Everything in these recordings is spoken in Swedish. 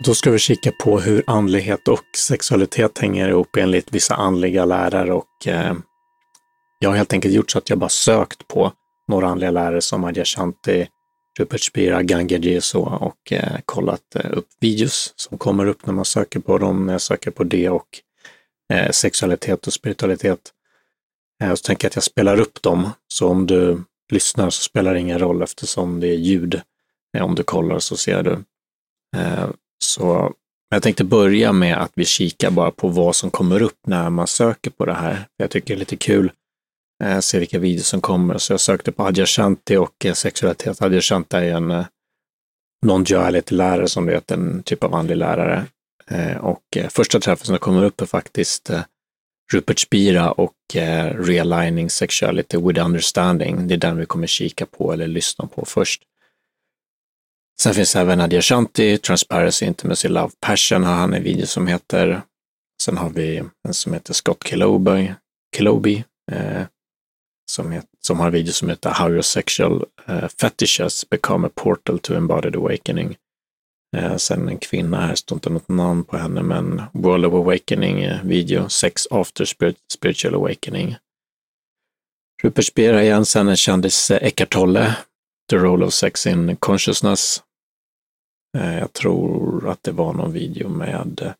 Då ska vi kika på hur andlighet och sexualitet hänger ihop enligt vissa andliga lärare och eh, jag har helt enkelt gjort så att jag bara sökt på några andliga lärare som Adyashanti, Rupert Spira, Gangaji och så och eh, kollat eh, upp videos som kommer upp när man söker på dem, när jag söker på det och eh, sexualitet och spiritualitet. Eh, så tänker jag att jag spelar upp dem, så om du lyssnar så spelar det ingen roll eftersom det är ljud. Eh, om du kollar så ser du. Eh, så jag tänkte börja med att vi kikar bara på vad som kommer upp när man söker på det här. Jag tycker det är lite kul att se vilka videos som kommer. Så jag sökte på Adyashanti och eh, sexualitet. Adyashanti är en eh, non-duality-lärare som det heter, en typ av andlig lärare. Och första träffen som kommer upp är faktiskt Rupert Spira och Realigning Sexuality with Understanding. Det är den vi kommer kika på eller lyssna på först. Sen finns även Nadia Shanti, Transparency, Intimacy, Love, Passion har han en video som heter. Sen har vi en som heter Scott Kiloby, Kiloby eh, som, heter, som har en video som heter How your sexual eh, fetishes become a portal to embodied awakening. Eh, sen en kvinna här, står inte något namn på henne, men World of Awakening eh, video, Sex after spirit, spiritual awakening. Rupert Spira igen, sen en kändis, eh, Eckart Tolle, The Role of Sex in Consciousness. Eh, jag tror att det var någon video med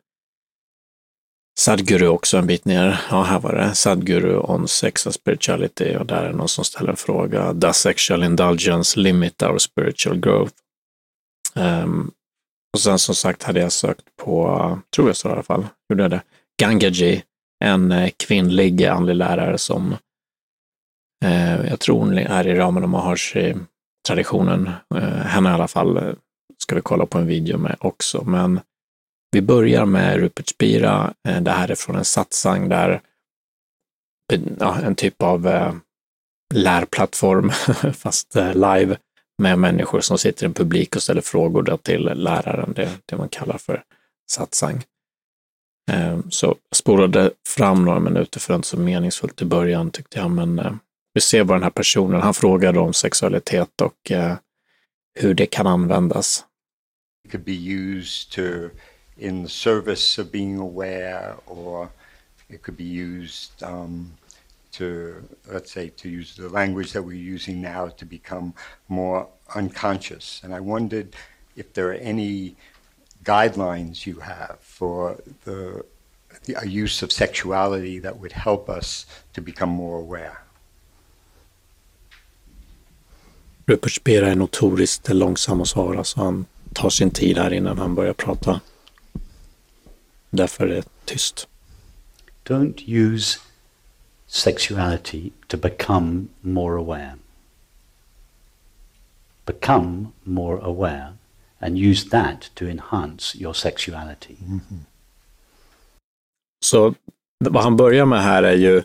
Sadguru Sadhguru också en bit ner. Ja, här var det. Sadhguru on sex and spirituality och där är någon som ställer en fråga. Does sexual indulgence limit our spiritual growth? Um, och sen som sagt hade jag sökt på, tror jag så i alla fall, gjorde det, Gangaji, en eh, kvinnlig andlig lärare som eh, jag tror är i ramen om Maharshi Eh, henne i alla fall eh, ska vi kolla på en video med också, men vi börjar med Rupert Spira. Eh, det här är från en satsang där eh, ja, en typ av eh, lärplattform, fast eh, live, med människor som sitter i en publik och ställer frågor till läraren, det, det man kallar för satsang. Eh, så jag spolade fram några minuter för det inte så meningsfullt i början tyckte jag, men vi ser den här personen, han frågade om sexualitet och eh, hur det kan användas. It could be used to in the service of being aware, or it could be used um, to, let's say, to use the language that we're using now to become more unconscious. And I wondered if there are any guidelines you have for the, the use of sexuality that would help us to become more aware. Rupert är notoriskt långsam att svara så han tar sin tid här innan han börjar prata. Därför är det tyst. Don't use sexuality to become more aware. Become more aware and use that to enhance your sexuality. Mm -hmm. Så vad han börjar med här är ju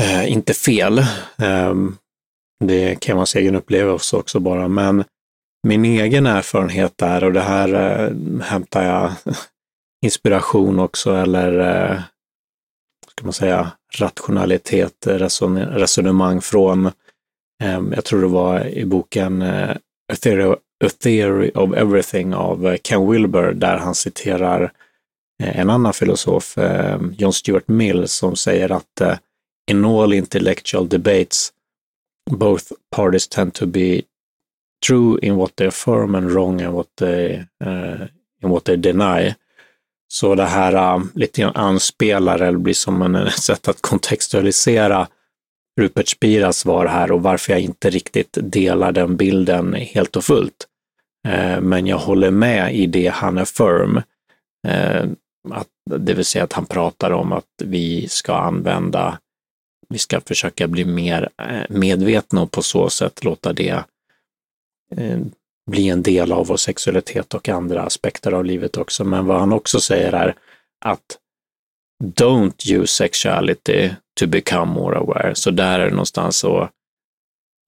eh, inte fel. Eh, det kan vara egen upplevelse också bara, men min egen erfarenhet är, och det här eh, hämtar jag inspiration också eller eh, ska man säga, rationalitet, reson resonemang från, eh, jag tror det var i boken eh, A, Theory, A Theory of Everything av Ken Wilber där han citerar eh, en annan filosof, eh, John Stuart Mill, som säger att eh, in all intellectual debates both parties tend to be true in what they affirm and wrong in what they, eh, in what they deny. Så det här uh, lite grann anspelar eller blir som en, ett eh, sätt att kontextualisera Rupert Spiras svar här och varför jag inte riktigt delar den bilden helt och fullt. Eh, men jag håller med i det han affirm. Eh, att, det vill säga att han pratar om att vi ska använda, vi ska försöka bli mer eh, medvetna och på så sätt låta det eh, bli en del av vår sexualitet och andra aspekter av livet också. Men vad han också säger är att don't use sexuality to become more aware. Så där är det någonstans så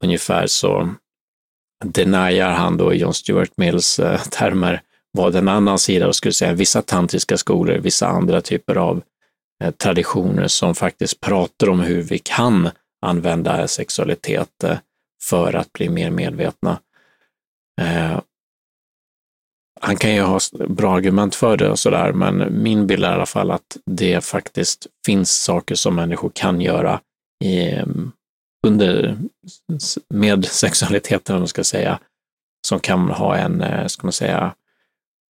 ungefär så deniar han då i John Stuart Mills eh, termer vad en annan sida skulle säga, vissa tantriska skolor, vissa andra typer av eh, Eh, traditioner som faktiskt pratar om hur vi kan använda sexualitet eh, för att bli mer medvetna. Eh, han kan ju ha bra argument för det och sådär, men min bild är i alla fall att det faktiskt finns saker som människor kan göra i, mm, under, med sexualiteten, om man ska säga, som kan ha en, ska man säga,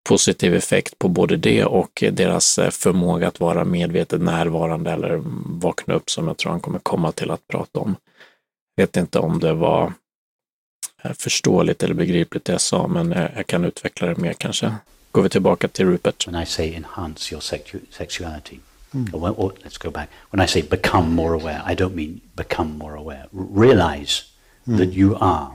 positiv effekt på både det och deras eh, förmåga att vara medvetet närvarande eller vakna upp, som jag tror han kommer komma till att prata om. Jag vet inte om det var eh, förståeligt eller begripligt det jag sa, men jag kan utveckla det mer kanske. Går vi tillbaka till Rupert. When I say enhance your sexu sexuality, mm. or, or, let's go back. When I say become more aware, I don't mean become more aware. Realize mm. that you are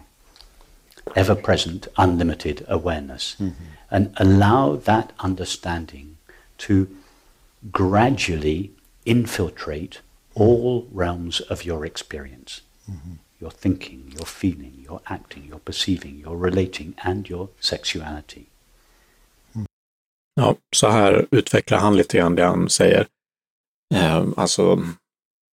ever present, unlimited awareness. Mm -hmm. And allow that understanding to gradually infiltrate all realms of your experience mm -hmm. your thinking, your feeling, your acting, your perceiving, your relating, and your sexuality. Mm. Ja, så här utvecklar han lite grann det han säger. Eh, alltså,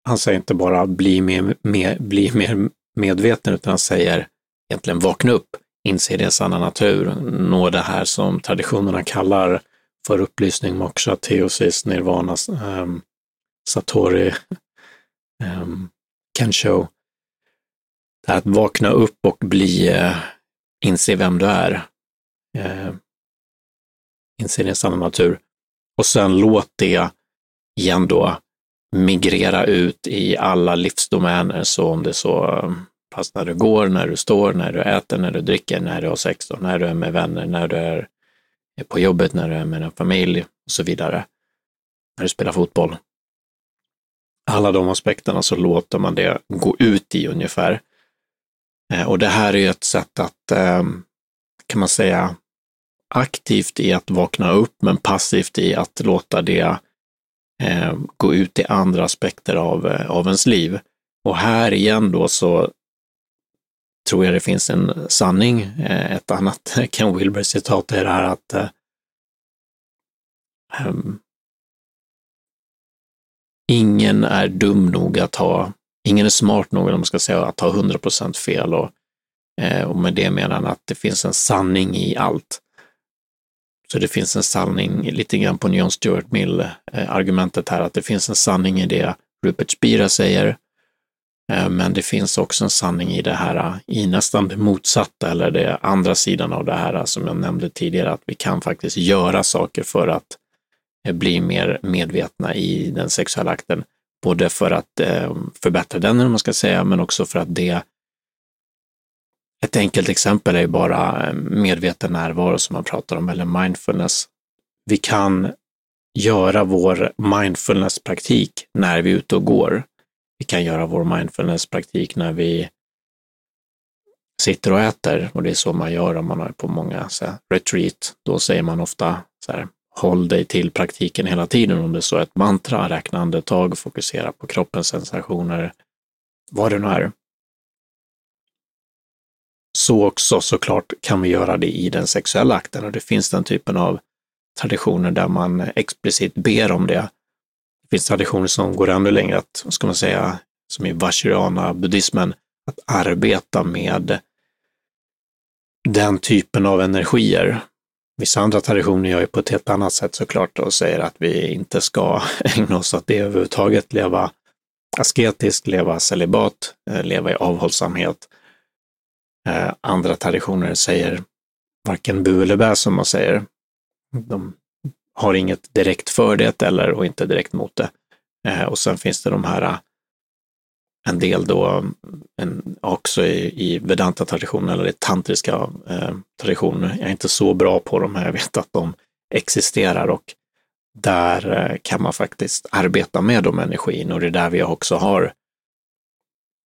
han säger inte bara bli mer, mer, bli mer medveten, utan han säger egentligen vakna upp, inse din sanna natur, nå det här som traditionerna kallar för upplysning, moksha, teosis, nirvana, um, satori, um, kensho. Det här att vakna upp och bli, uh, inse vem du är. Uh, inse din sanna natur. Och sen låt det igen då migrera ut i alla livsdomäner, så om det så ehm, Fast när du går, när du står, när du äter, när du dricker, när du har sex, och när du är med vänner, när du är på jobbet, när du är med din familj och så vidare. När du spelar fotboll. Alla de aspekterna så låter man det gå ut i ungefär. Eh, och det här är ju ett sätt att, ehm, kan man säga, aktivt i att vakna upp, men passivt i att låta det eh, gå ut i andra aspekter av, eh, av ens liv. Och här igen då så tror jag det finns en sanning. Eh, ett annat Ken Wilber-citat är det här att um, ingen är dum nog att ha, ingen är smart nog, om man ska säga, att ha 100 procent fel. Och, eh, och med det menar han att det finns en sanning i allt. Så det finns en sanning, lite grann på John Stuart Mill-argumentet här, att det finns en sanning i det Rupert Spira säger, Eh, men det finns också en sanning i det här, eh, i nästan det motsatta eller det andra sidan av det här eh, som jag nämnde tidigare, att vi kan faktiskt göra saker för att bli mer medvetna i den sexuella akten. Både för att förbättra den, om man ska säga, men också för att det ett enkelt exempel är ju bara medveten närvaro som man pratar om, eller mindfulness. Vi kan göra vår mindfulness-praktik när vi är ute och går vi kan göra vår mindfulness-praktik när vi sitter och äter och det är så man gör om man är på många så här, retreat. Då säger man ofta så här, håll dig till praktiken hela tiden om det är så ett mantra, räkna andetag, fokusera på kroppens sensationer, vad det nu är. Så också såklart kan vi göra det i den sexuella akten och det finns den typen av traditioner där man explicit ber om det. Det finns traditioner som går ännu längre, att, ska man säga, som i vajrayana buddhismen, att arbeta med den typen av energier. Vissa andra traditioner gör ju på ett helt annat sätt såklart och säger att vi inte ska ägna oss åt det överhuvudtaget, leva asketiskt, leva celibat, eh, leva i avhållsamhet. Eh, andra traditioner säger varken bu eller bä som man säger. De har inget direkt för det eller och inte direkt mot det. Eh, och sen finns det de här, eh, en del då, en, också i, i Vedanta-traditionen eller i tantriska eh, traditioner. Jag är inte så bra på dem, men jag vet att de existerar och där eh, kan man faktiskt arbeta med de energin och det är där vi också har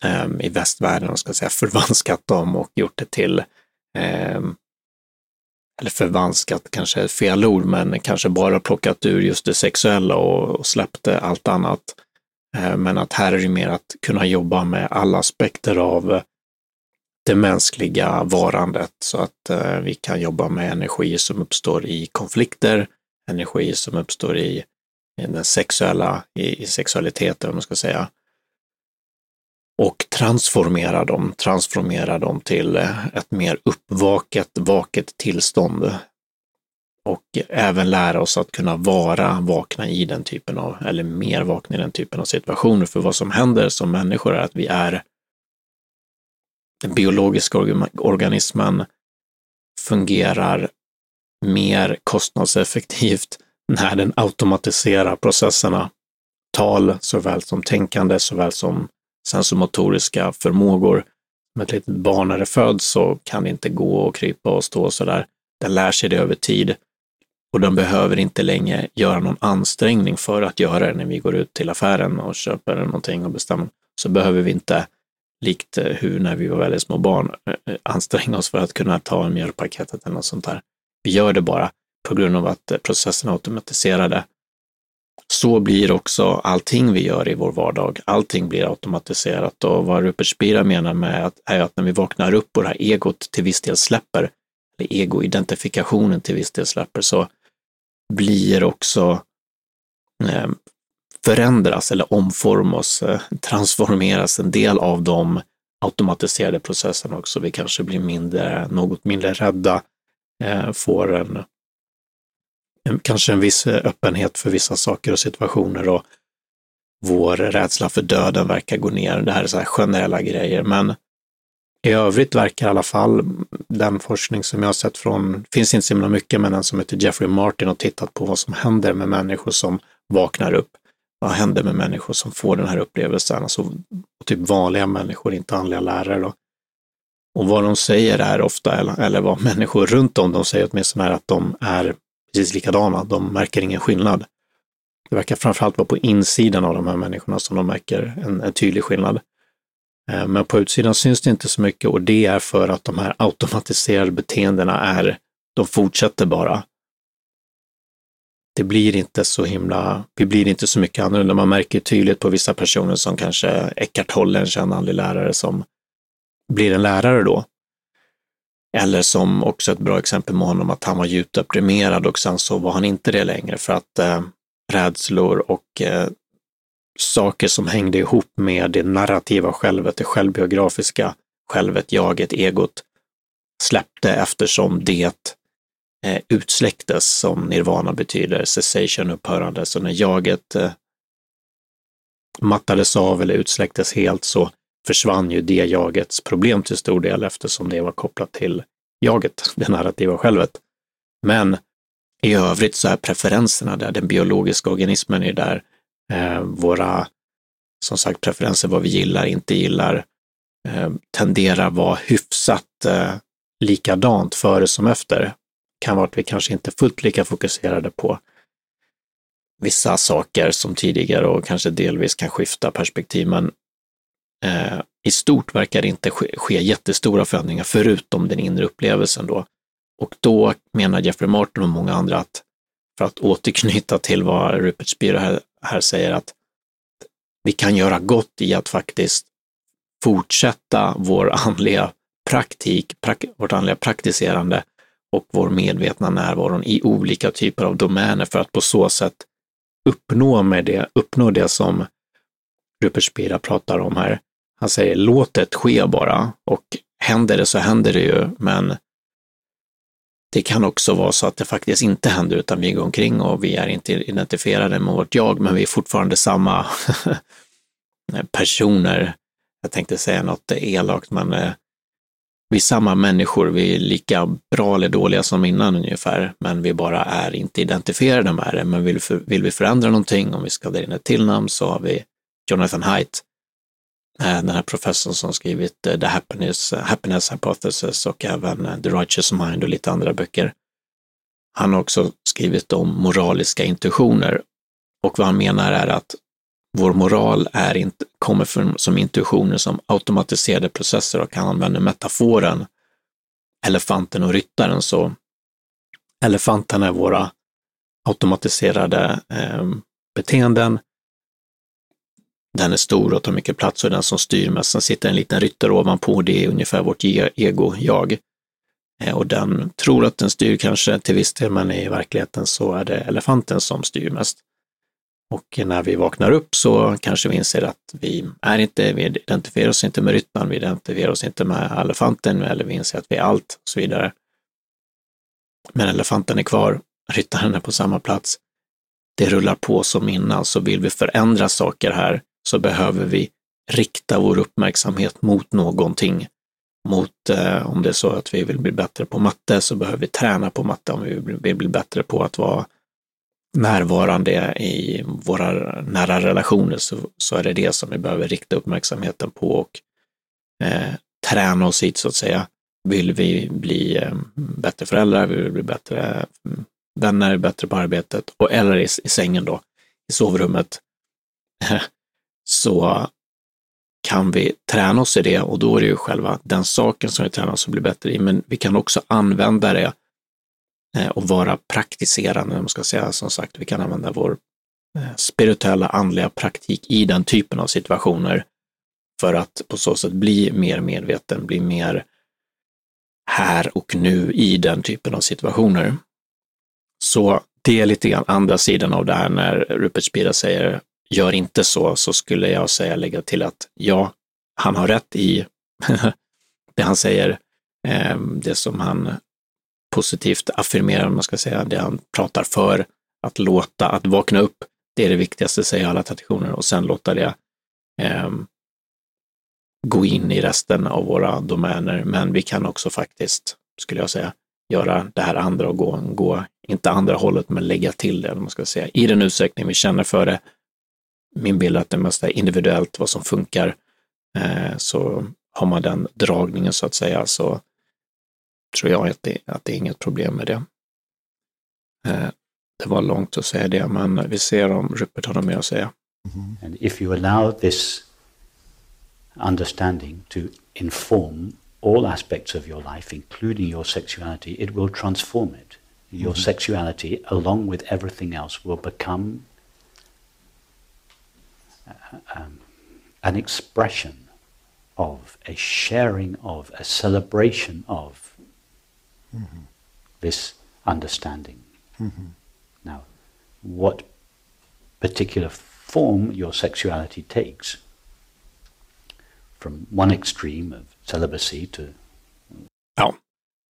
eh, i västvärlden, ska säga, förvanskat dem och gjort det till eh, eller förvanskat kanske är fel ord, men kanske bara plockat ur just det sexuella och, och släppte allt annat. Eh, men att här är det mer att kunna jobba med alla aspekter av det mänskliga varandet så att eh, vi kan jobba med energi som uppstår i konflikter, energi som uppstår i, i den sexuella, i, i sexualiteten, om man ska säga och transformera dem, transformera dem till eh, ett mer uppvaket, vaket tillstånd. och även lära oss att kunna vara vakna i den typen av, eller mer vakna i den typen av situationer. För vad som händer som människor är att vi är den biologiska organismen fungerar mer kostnadseffektivt när den automatiserar processerna. Tal såväl som tänkande såväl som sensomotoriska förmågor. Med ett litet barn när det föds så kan det inte gå och krypa och stå så där. Den lär sig det över tid och den behöver inte längre göra någon ansträngning för att göra det. När vi går ut till affären och köper någonting och bestämmer så behöver vi inte, likt eh, hur när vi var väldigt små barn, eh, eh, anstränga oss för att kunna ta en mjölkpaketet eller något sånt där. Vi gör det bara på grund av att processen är automatiserade. Så blir också allting vi gör i vår vardag. Allting blir automatiserat och vad Rupert Spira menar med att, är att när vi vaknar upp och det här egot till viss del släpper, eller egoidentifikationen till viss del släpper, så blir också eh, förändras eller omformas, eh, transformeras en del av de automatiserade processerna också. Vi kanske blir mindre, något mindre rädda, eh, får en, en, kanske en viss eh, öppenhet för vissa saker och situationer och vår rädsla för döden verkar gå ner. Det här är så här generella grejer, men i övrigt verkar i alla fall den forskning som jag har sett från, finns inte så himla mycket, men den som heter Jeffrey Martin har tittat på vad som händer med människor som vaknar upp. Vad händer med människor som får den här upplevelsen? Alltså typ vanliga människor, inte andliga lärare. Då. Och vad de säger är ofta, eller, eller vad människor runt om de säger åtminstone är att de är precis likadana. De märker ingen skillnad. Det verkar framförallt vara på insidan av de här människorna som de märker en, en tydlig skillnad. Eh, men på utsidan syns det inte så mycket och det är för att de här automatiserade beteendena är, de fortsätter bara. Det blir inte så himla, vi blir inte så mycket annorlunda. Man märker tydligt på vissa personer som kanske Eckart Tolle, en känd andlig lärare, som blir en lärare då. Eller som också ett bra exempel med honom, att han var djupt deprimerad och sen så var han inte det längre för att eh, rädslor och eh, saker som hängde ihop med det narrativa självet, det självbiografiska självet, jaget, egot, släppte eftersom det eh, utsläcktes, som nirvana betyder, cessation, upphörande. Så när jaget eh, mattades av eller utsläcktes helt så försvann ju det jagets problem till stor del eftersom det var kopplat till jaget, det narrativa självet. Men i övrigt så är preferenserna där, den biologiska organismen är där, eh, våra, som sagt, preferenser, vad vi gillar, inte gillar, eh, tenderar vara hyfsat eh, likadant före som efter. Kan vara att vi kanske inte är fullt lika fokuserade på vissa saker som tidigare och kanske delvis kan skifta perspektiv, men eh, i stort verkar det inte ske, ske jättestora förändringar förutom den inre upplevelsen då. Och då menar Jeffrey Martin och många andra att för att återknyta till vad Rupert Spira här, här säger att vi kan göra gott i att faktiskt fortsätta vår andliga praktik, prak, vårt andliga praktiserande och vår medvetna närvaro i olika typer av domäner för att på så sätt uppnå, med det, uppnå det som Rupert Spira pratar om här. Han säger låt det ske bara och händer det så händer det ju, men det kan också vara så att det faktiskt inte händer utan vi går omkring och vi är inte identifierade med vårt jag, men vi är fortfarande samma personer. Jag tänkte säga något elakt, men eh, vi är samma människor. Vi är lika bra eller dåliga som innan ungefär, men vi bara är inte identifierade med det. Men vill, för, vill vi förändra någonting, om vi ska dra in ett till namn, så har vi Jonathan Haidt Eh, den här professorn som skrivit eh, The Happiness, eh, Happiness Hypothesis och även The Righteous Mind och lite andra böcker. Han har också skrivit om moraliska intuitioner. Och vad han menar är att vår moral är inte, kommer från, som intuitioner som automatiserade processer och han använder metaforen elefanten och ryttaren. Så elefanten är våra automatiserade eh, beteenden den är stor och tar mycket plats och den som styr mest. Sen sitter en liten ryttare ovanpå, det är ungefär vårt e- ego, jag. Eh, och den tror att den styr kanske till viss del, men i verkligheten så är det elefanten som styr mest. Och när vi vaknar upp så kanske vi inser att vi är inte, vi identifierar oss inte med ryttaren, vi identifierar oss inte med elefanten, eller vi inser att vi är allt och så vidare. Men elefanten är kvar ryttaren är på samma plats. Det rullar på som innan, så vill vi förändra saker här så behöver vi rikta vår uppmärksamhet mot någonting. Mot, eh, om det är så att vi vill bli bättre på matte så behöver vi träna på matte. Om vi vill bli bättre på att vara närvarande i våra nära relationer så, så är det det som vi behöver rikta uppmärksamheten på och eh, träna oss hit så att säga. Vill vi bli eh, bättre föräldrar, vill vi bli bättre mm, vänner, bättre på arbetet och eller i, i sängen då, i sovrummet, så kan vi träna oss i det och då är det ju själva den saken som vi tränar oss att bli bättre i. Men vi kan också använda det eh, och vara praktiserande, om man ska säga. Som sagt, vi kan använda vår eh, spirituella andliga praktik i den typen av situationer för att på så sätt bli mer medveten, bli mer här och nu i den typen av situationer. Så det är lite grann andra sidan av det här när Rupert Spira säger gör inte så, så skulle jag säga lägga till att ja, han har rätt i det han säger, ehm, det som han positivt affirmerar, om man ska säga, det han pratar för, att låta, att vakna upp, det är det viktigaste, säger alla traditioner, och sen låta det eh, gå in i resten av våra domäner. Men vi kan också faktiskt, skulle jag säga, göra det här andra och gå, gå inte andra hållet, men lägga till det, man ska säga, i den utsträckning vi känner för det. Min bild är att det mesta är individuellt, vad som funkar. Eh, så har man den dragningen så att säga, så tror jag att det, att det är inget problem med det. Eh, det var långt att säga det, men vi ser om Rupert har något mer att säga. Mm -hmm. And if you allow this understanding to inform all aspects of your life, including your sexuality, it will transform it. Your mm-hmm. sexuality, along with everything else, will become um, an expression of, a sharing of, a celebration of mm-hmm. this understanding. Mm-hmm. Now, what particular form your sexuality takes from one extreme of celibacy to... Ja,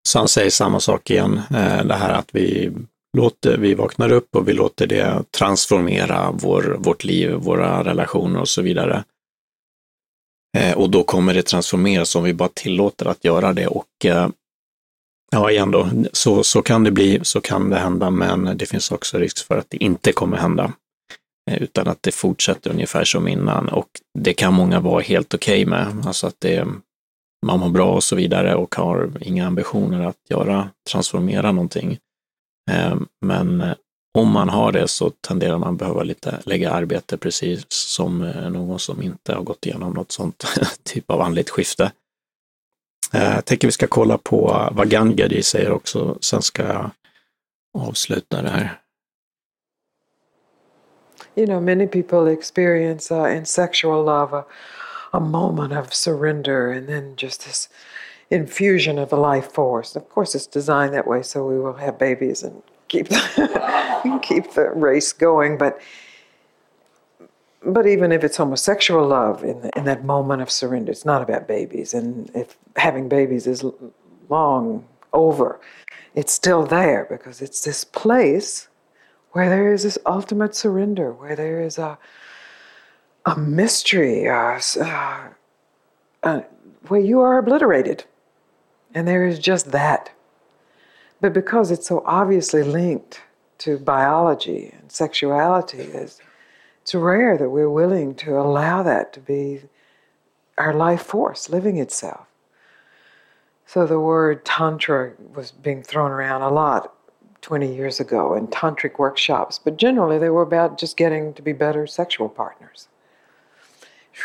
så han säger samma sak igen, eh, det här att vi låter, vi vaknar upp och vi låter det transformera vår, vårt liv, våra relationer och så vidare. Eh, och då kommer det transformeras om vi bara tillåter att göra det och eh, ja, igen då, så, så kan det bli, så kan det hända, men det finns också risk för att det inte kommer hända eh, utan att det fortsätter ungefär som innan och det kan många vara helt okej okay med. Alltså att det, man mår bra och så vidare och har inga ambitioner att göra, transformera någonting. Eh, men eh, om man har det så tenderar man behöva lite lägga arbete, precis som eh, någon som inte har gått igenom något sånt typ av andligt skifte. Jag tänker vi ska kolla på vad Gangadi säger också, sen ska jag avsluta det här. You know, many people experience uh, in sexual love a, a moment of surrender and then just this infusion of the life force. Of course, it's designed that way so we will have babies and keep the, keep the race going. But but even if it's homosexual love in the, in that moment of surrender, it's not about babies. And if having babies is long over, it's still there because it's this place where there is this ultimate surrender, where there is a a mystery, uh, uh, uh, where you are obliterated, and there is just that. But because it's so obviously linked to biology and sexuality, it's, it's rare that we're willing to allow that to be our life force living itself. So the word tantra was being thrown around a lot 20 years ago in tantric workshops, but generally they were about just getting to be better sexual partners.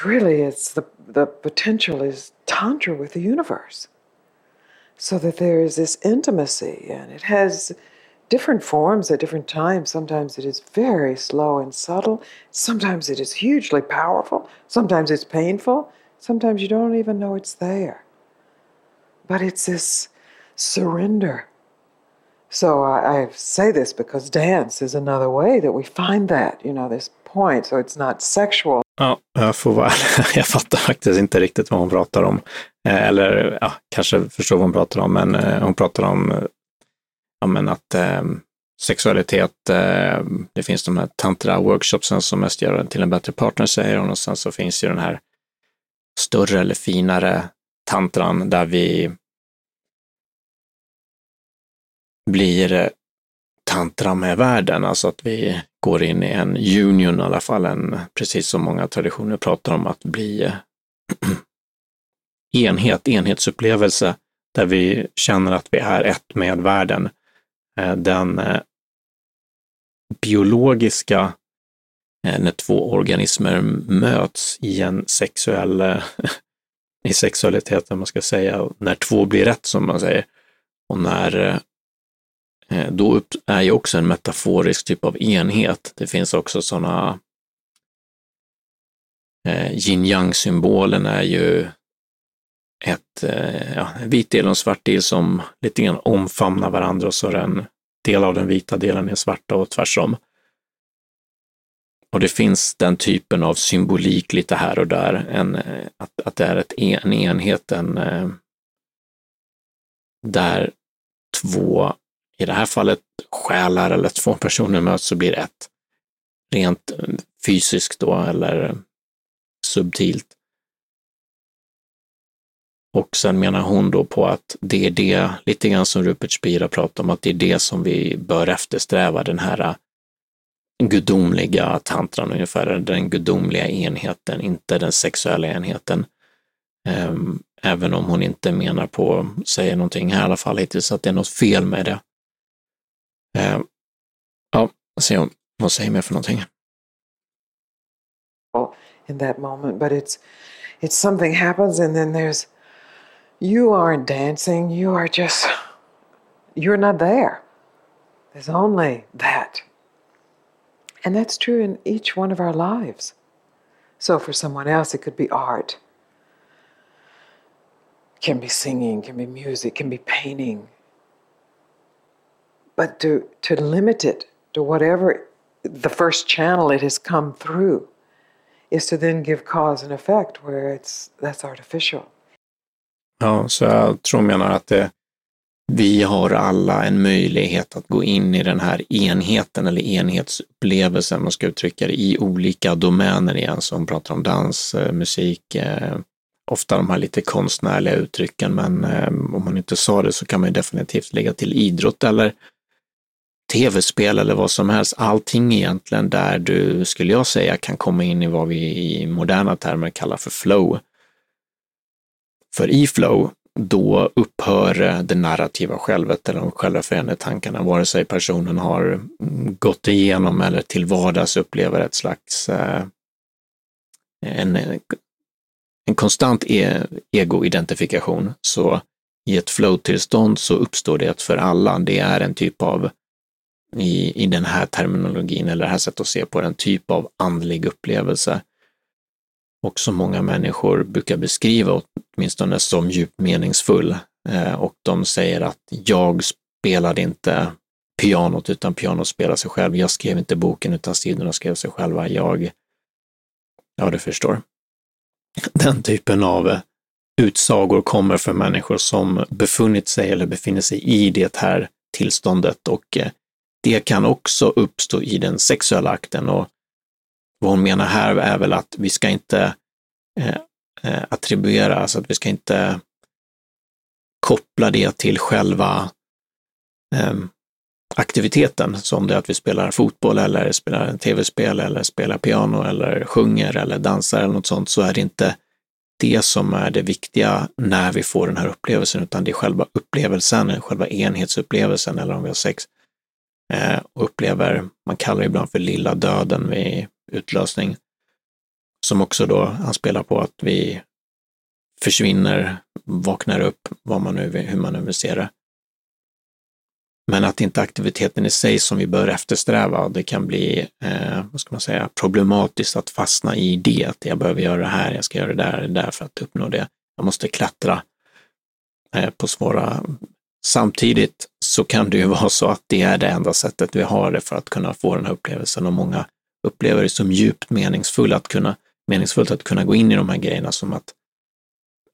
Really, it's the, the potential is tantra with the universe. So that there is this intimacy, and it has different forms at different times. Sometimes it is very slow and subtle, sometimes it is hugely powerful, sometimes it's painful, sometimes you don't even know it's there. But it's this surrender So I, I, say this because dance is another way that we find that, you know, this point. So it's not sexual. Ja, jag får Jag fattar faktiskt inte riktigt vad hon pratar om. Eh, eller ja, kanske förstår vad hon pratar om, men eh, hon pratar om eh, ja, men att, eh, sexualitet. Eh, det finns de här tantra-workshopsen som mest gör en till en bättre partner, säger hon. Och sen så finns ju den här större eller finare tantran där vi blir tantra med världen, alltså att vi går in i en union i alla fall, en, precis som många traditioner pratar om, att bli enhet, enhetsupplevelse, där vi känner att vi är ett med världen. Eh, den eh, biologiska, eh, när två organismer möts i en sexuell, i sexualiteten, man ska säga, när två blir rätt som man säger, och när då är ju också en metaforisk typ av enhet. Det finns också sådana yin yang symbolen är ju ett eh, ja, en vit del och en svart del som lite grann omfamnar varandra och så är en del av den vita delen är svarta och tvärsom. Och det finns den typen av symbolik lite här och där, en, eh, att, att det är ett, en enhet, en, eh, där två, i det här fallet själar eller två personer möts så blir ett. Rent fysiskt då, eller subtilt. Och sen menar hon då på att det är det, lite grann som Rupert Spira pratar om, att det är det som vi bör eftersträva, den här äh, gudomliga tantran ungefär, den gudomliga enheten, inte den sexuella enheten. Ehm, även om hon inte menar på, säger någonting här i alla fall hittills, att det är något fel med det. Ehm, ja, se om vad säger mer för någonting. In that moment, but it's it's something happens and then there's you aren't dancing, you are just, you're not there. There's only that. And that's true in each one of our lives. So for someone else, it could be art, can be singing, can be music, can be painting. But to, to limit it to whatever the first channel it has come through is to then give cause and effect where it's that's artificial. Ja, så jag tror menar att det, vi har alla en möjlighet att gå in i den här enheten eller enhetsupplevelsen, man ska uttrycka det, i olika domäner igen, som pratar om dans, eh, musik, eh, ofta de här lite konstnärliga uttrycken, men eh, om man inte sa det så kan man ju definitivt lägga till idrott eller tv-spel eller vad som helst. Allting egentligen där du, skulle jag säga, kan komma in i vad vi i moderna termer kallar för flow. För i flow, då upphör eh, det narrativa självet eller de självförändrande tankarna, vare sig personen har mm, gått igenom eller till vardags upplever ett slags eh, en, eh, en konstant e egoidentifikation. Så i ett flow-tillstånd så uppstår det för alla. Det är en typ av, i, i den här terminologin eller det här sättet att se på den, en typ av andlig upplevelse och som många människor brukar beskriva åtminstone som djupt meningsfull. Eh, och de säger att jag spelade inte pianot utan pianot spelar sig själv. Jag skrev inte boken utan sidorna skrev sig själva. Jag, ja du förstår. Den typen av utsagor kommer för människor som befunnit sig eller befinner sig i det här tillståndet och eh, det kan också uppstå i den sexuella akten och vad hon menar här är väl att vi ska inte eh, eh, attribuera, alltså att vi ska inte koppla det till själva eh, aktiviteten, som det är att vi spelar fotboll eller spelar tv-spel eller spelar piano eller sjunger eller dansar eller något sånt, så är det inte det som är det viktiga när vi får den här upplevelsen, utan det är själva upplevelsen, själva enhetsupplevelsen eller om vi har sex eh, och upplever, man kallar det ibland för lilla döden vi utlösning, som också då anspelar på att vi försvinner, vaknar upp, vad man nu, hur man nu vill se det. Men att inte aktiviteten i sig som vi bör eftersträva, det kan bli, eh, vad ska man säga, problematiskt att fastna i det, att jag behöver göra det här, jag ska göra det där, det där för att uppnå det. Jag måste klättra eh, på svåra... Samtidigt så kan det ju vara så att det är det enda sättet vi har det för att kunna få den här upplevelsen och många upplever det som djupt meningsfullt att kunna, meningsfullt att kunna gå in i de här grejerna som att,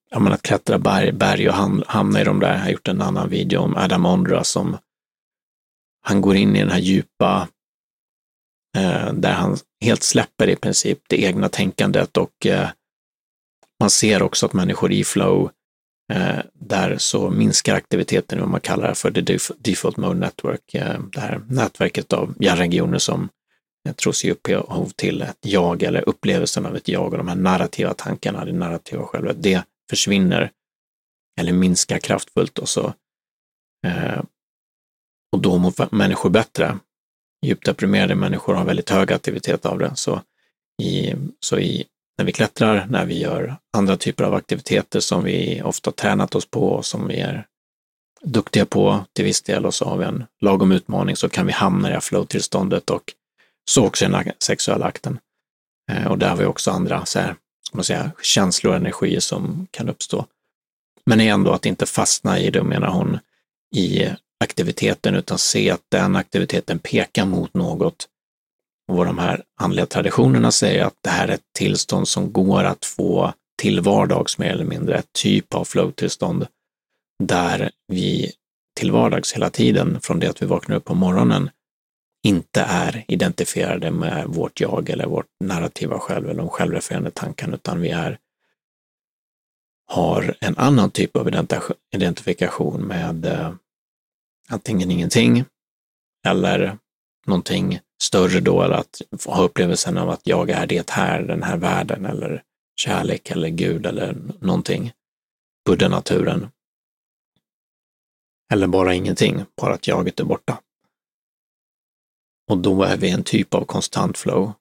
ja, men att klättra berg, berg och hamna i de där. Jag har gjort en annan video om Adam Ondra som han går in i den här djupa, eh, där han helt släpper i princip det egna tänkandet och eh, man ser också att människor i flow, eh, där så minskar aktiviteten i vad man kallar för the default mode network, eh, det här nätverket av hjärnregioner som tros ge upphov till ett jag eller upplevelsen av ett jag och de här narrativa tankarna, det narrativa själva, det försvinner eller minskar kraftfullt och så eh, och då mår människor bättre. Djupt deprimerade människor har väldigt hög aktivitet av det. Så, i, så i, när vi klättrar, när vi gör andra typer av aktiviteter som vi ofta tränat oss på och som vi är duktiga på till viss del och så har vi en lagom utmaning så kan vi hamna i det här flow-tillståndet och så också den sexuella akten. Eh, och där har vi också andra så här, ska man säga, känslor och energier som kan uppstå. Men ändå att inte fastna i det, menar hon, i aktiviteten, utan se att den aktiviteten pekar mot något. Och vad de här andliga traditionerna säger att det här är ett tillstånd som går att få till vardags mer eller mindre, ett typ av flow-tillstånd där vi till vardags hela tiden, från det att vi vaknar upp på morgonen, inte är identifierade med vårt jag eller vårt narrativa själv eller de självrefererande tankarna, utan vi är har en annan typ av identifikation med eh, antingen ingenting eller någonting större då, eller att ha upplevelsen av att jag är det här, den här världen eller kärlek eller Gud eller någonting. Buddha-naturen. Eller bara ingenting, bara att jaget är borta. Och då är vi en typ av konstant flow.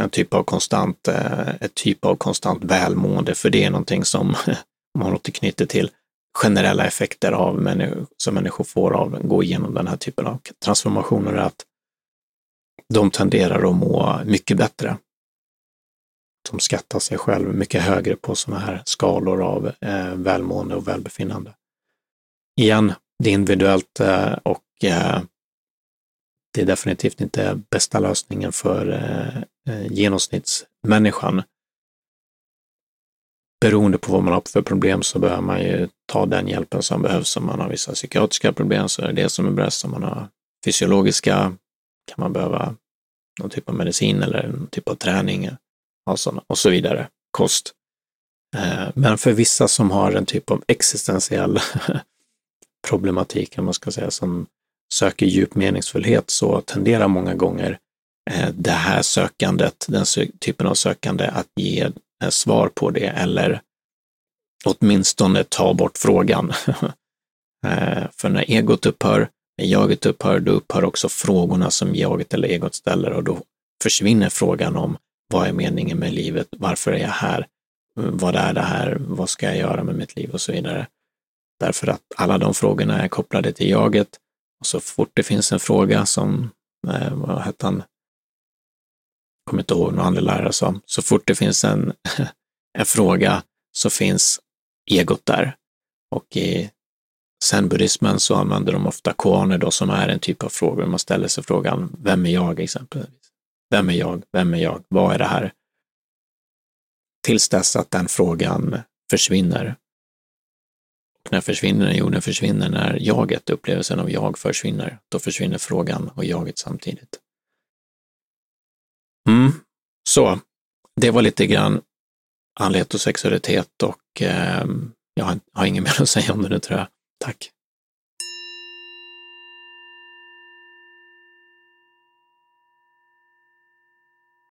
En typ av konstant, eh, ett typ av konstant välmående, för det är någonting som man återknyter till generella effekter av människor, som människor får av att gå igenom den här typen av transformationer, att de tenderar att må mycket bättre. De skattar sig själv mycket högre på sådana här skalor av eh, välmående och välbefinnande. Igen, det är individuellt eh, och eh, det är definitivt inte bästa lösningen för eh, eh, genomsnittsmänniskan. Beroende på vad man har för problem så behöver man ju ta den hjälpen som behövs. Om man har vissa psykiatriska problem så är det det som är bäst. Om man har fysiologiska kan man behöva någon typ av medicin eller någon typ av träning och så vidare. Kost. Eh, men för vissa som har en typ av existentiell problematik, om man ska säga, som söker djup meningsfullhet så tenderar många gånger eh, det här sökandet, den typen av sökande, att ge eh, svar på det eller åtminstone ta bort frågan. Eh, för när egot upphör, när jaget upphör, då upphör också frågorna som jaget eller egot ställer och då försvinner frågan om vad är meningen med livet? Varför är jag här? Vad är det här? Vad ska jag göra med mitt liv och så vidare? Därför att alla de frågorna är kopplade till jaget och så fort det finns en fråga som, eh, vad hette han, Jag kommer inte ihåg, någon andra lärare sa, så fort det finns en, en fråga så finns egot där. Och i zen-buddhismen så använder de ofta koaner då som är en typ av frågor. Man ställer sig frågan, vem är jag exempelvis? Vem är jag? Vem är jag? Vad är det här? Tills dess att den frågan försvinner när försvinner den? Jo, den försvinner när jaget, upplevelsen av jag försvinner. Då försvinner frågan och jaget samtidigt. Mm. Så, det var lite grann andlighet och sexualitet och eh, jag har, har inget mer att säga om det nu tror jag. Tack.